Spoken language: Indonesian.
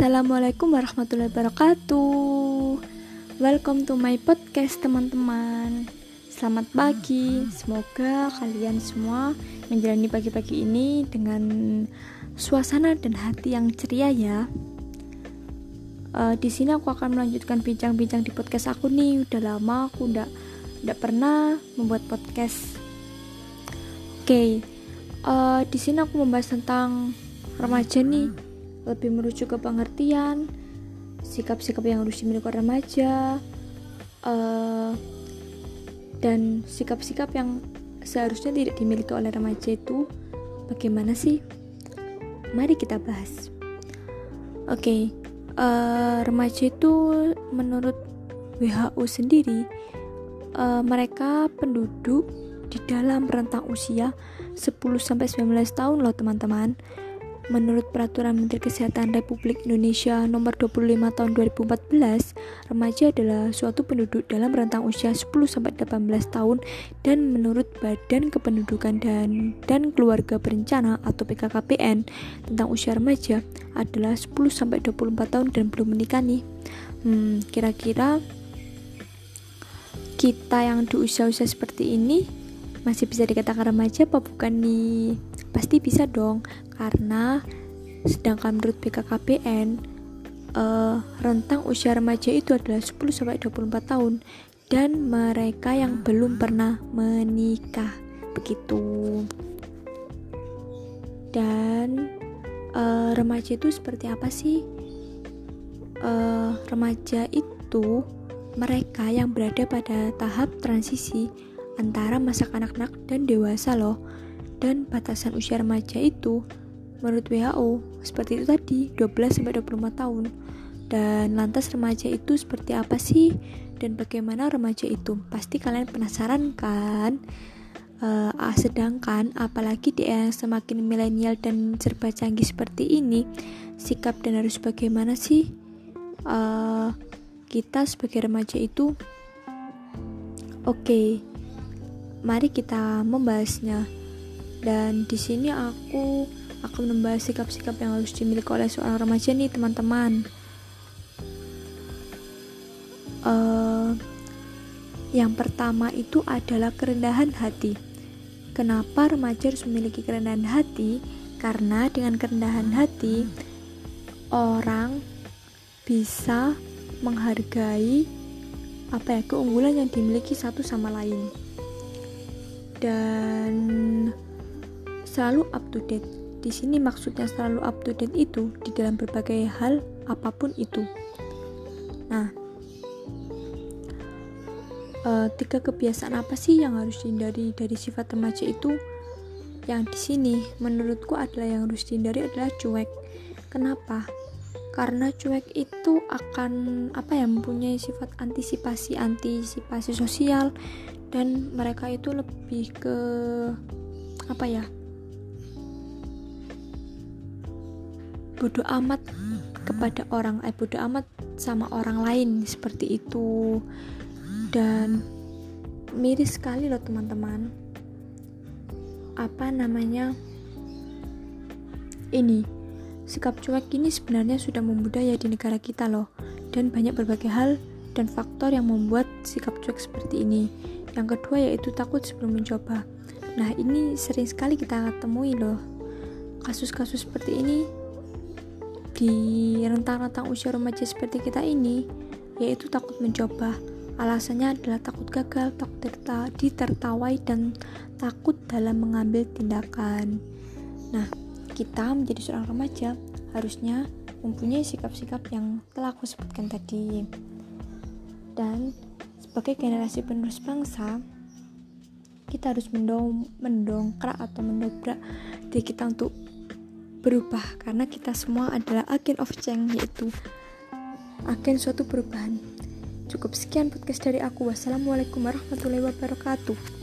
Assalamualaikum warahmatullahi wabarakatuh. Welcome to my podcast teman-teman. Selamat pagi. Semoga kalian semua menjalani pagi-pagi ini dengan suasana dan hati yang ceria ya. Uh, Di sini aku akan melanjutkan bincang-bincang di podcast aku nih. Udah lama aku udah, udah pernah membuat podcast. Oke. Okay. uh, Di sini aku membahas tentang remaja nih lebih merujuk ke pengertian sikap-sikap yang harus dimiliki remaja uh, dan sikap-sikap yang seharusnya tidak dimiliki oleh remaja itu bagaimana sih? Mari kita bahas. Oke, okay, uh, eh, remaja itu menurut WHO sendiri uh, mereka penduduk di dalam rentang usia 10 sampai 19 tahun loh teman-teman Menurut Peraturan Menteri Kesehatan Republik Indonesia Nomor 25 Tahun 2014, remaja adalah suatu penduduk dalam rentang usia 10 sampai 18 tahun dan menurut Badan Kependudukan dan dan Keluarga Berencana atau BKKBN tentang usia remaja adalah 10 sampai 24 tahun dan belum menikah nih. Hmm, kira-kira kita yang di usia-usia seperti ini masih bisa dikatakan remaja apa bukan nih? Pasti bisa dong, karena sedangkan menurut BKKBN uh, eh, rentang usia remaja itu adalah 10 sampai 24 tahun dan mereka yang belum pernah menikah begitu. Dan uh, remaja itu seperti apa sih? Uh, remaja itu mereka yang berada pada tahap transisi antara masa kanak-kanak dan dewasa loh dan batasan usia remaja itu menurut WHO seperti itu tadi 12 sampai 25 tahun. Dan lantas remaja itu seperti apa sih dan bagaimana remaja itu? Pasti kalian penasaran kan? Uh, sedangkan apalagi di era semakin milenial dan serba canggih seperti ini, sikap dan harus bagaimana sih uh, kita sebagai remaja itu? Oke, okay, mari kita membahasnya. Dan di sini aku akan membahas sikap-sikap yang harus dimiliki oleh seorang remaja nih teman-teman. Uh, yang pertama itu adalah kerendahan hati. Kenapa remaja harus memiliki kerendahan hati? Karena dengan kerendahan hati orang bisa menghargai apa ya keunggulan yang dimiliki satu sama lain dan selalu up to date. Di sini maksudnya selalu up to date itu di dalam berbagai hal apa pun itu. Nah, uh, tiga kebiasaan apa sih yang harus dihindari dari sifat remaja itu? Yang di sini menurutku adalah yang harus dihindari adalah cuek. Kenapa? Karena cuek itu akan apa ya mempunyai sifat antisipasi antisipasi sosial dan mereka itu lebih ke apa ya bodoh amat kepada orang eh bodoh amat sama orang lain seperti itu. Dan miris sekali loh teman-teman. Apa namanya? Ini sikap cuek ini sebenarnya sudah membudaya di negara kita loh. Dan banyak berbagai hal dan faktor yang membuat sikap cuek seperti ini. Yang kedua yaitu takut sebelum mencoba. Nah ini sering sekali kita temui loh. Kasus-kasus seperti ini di rentang-rentang usia remaja seperti kita ini, yaitu takut mencoba. Alasannya adalah takut gagal, takut ditertawai, dan takut dalam mengambil tindakan. Nah, kita menjadi seorang remaja harusnya mempunyai sikap-sikap yang telah aku sebutkan tadi. Dan sebagai generasi penerus bangsa, kita harus mendong mendongkrak atau mendobrak diri kita untuk berubah karena kita semua adalah agen of change yaitu agen suatu perubahan. Cukup sekian podcast dari aku. Wassalamualaikum warahmatullahi wabarakatuh.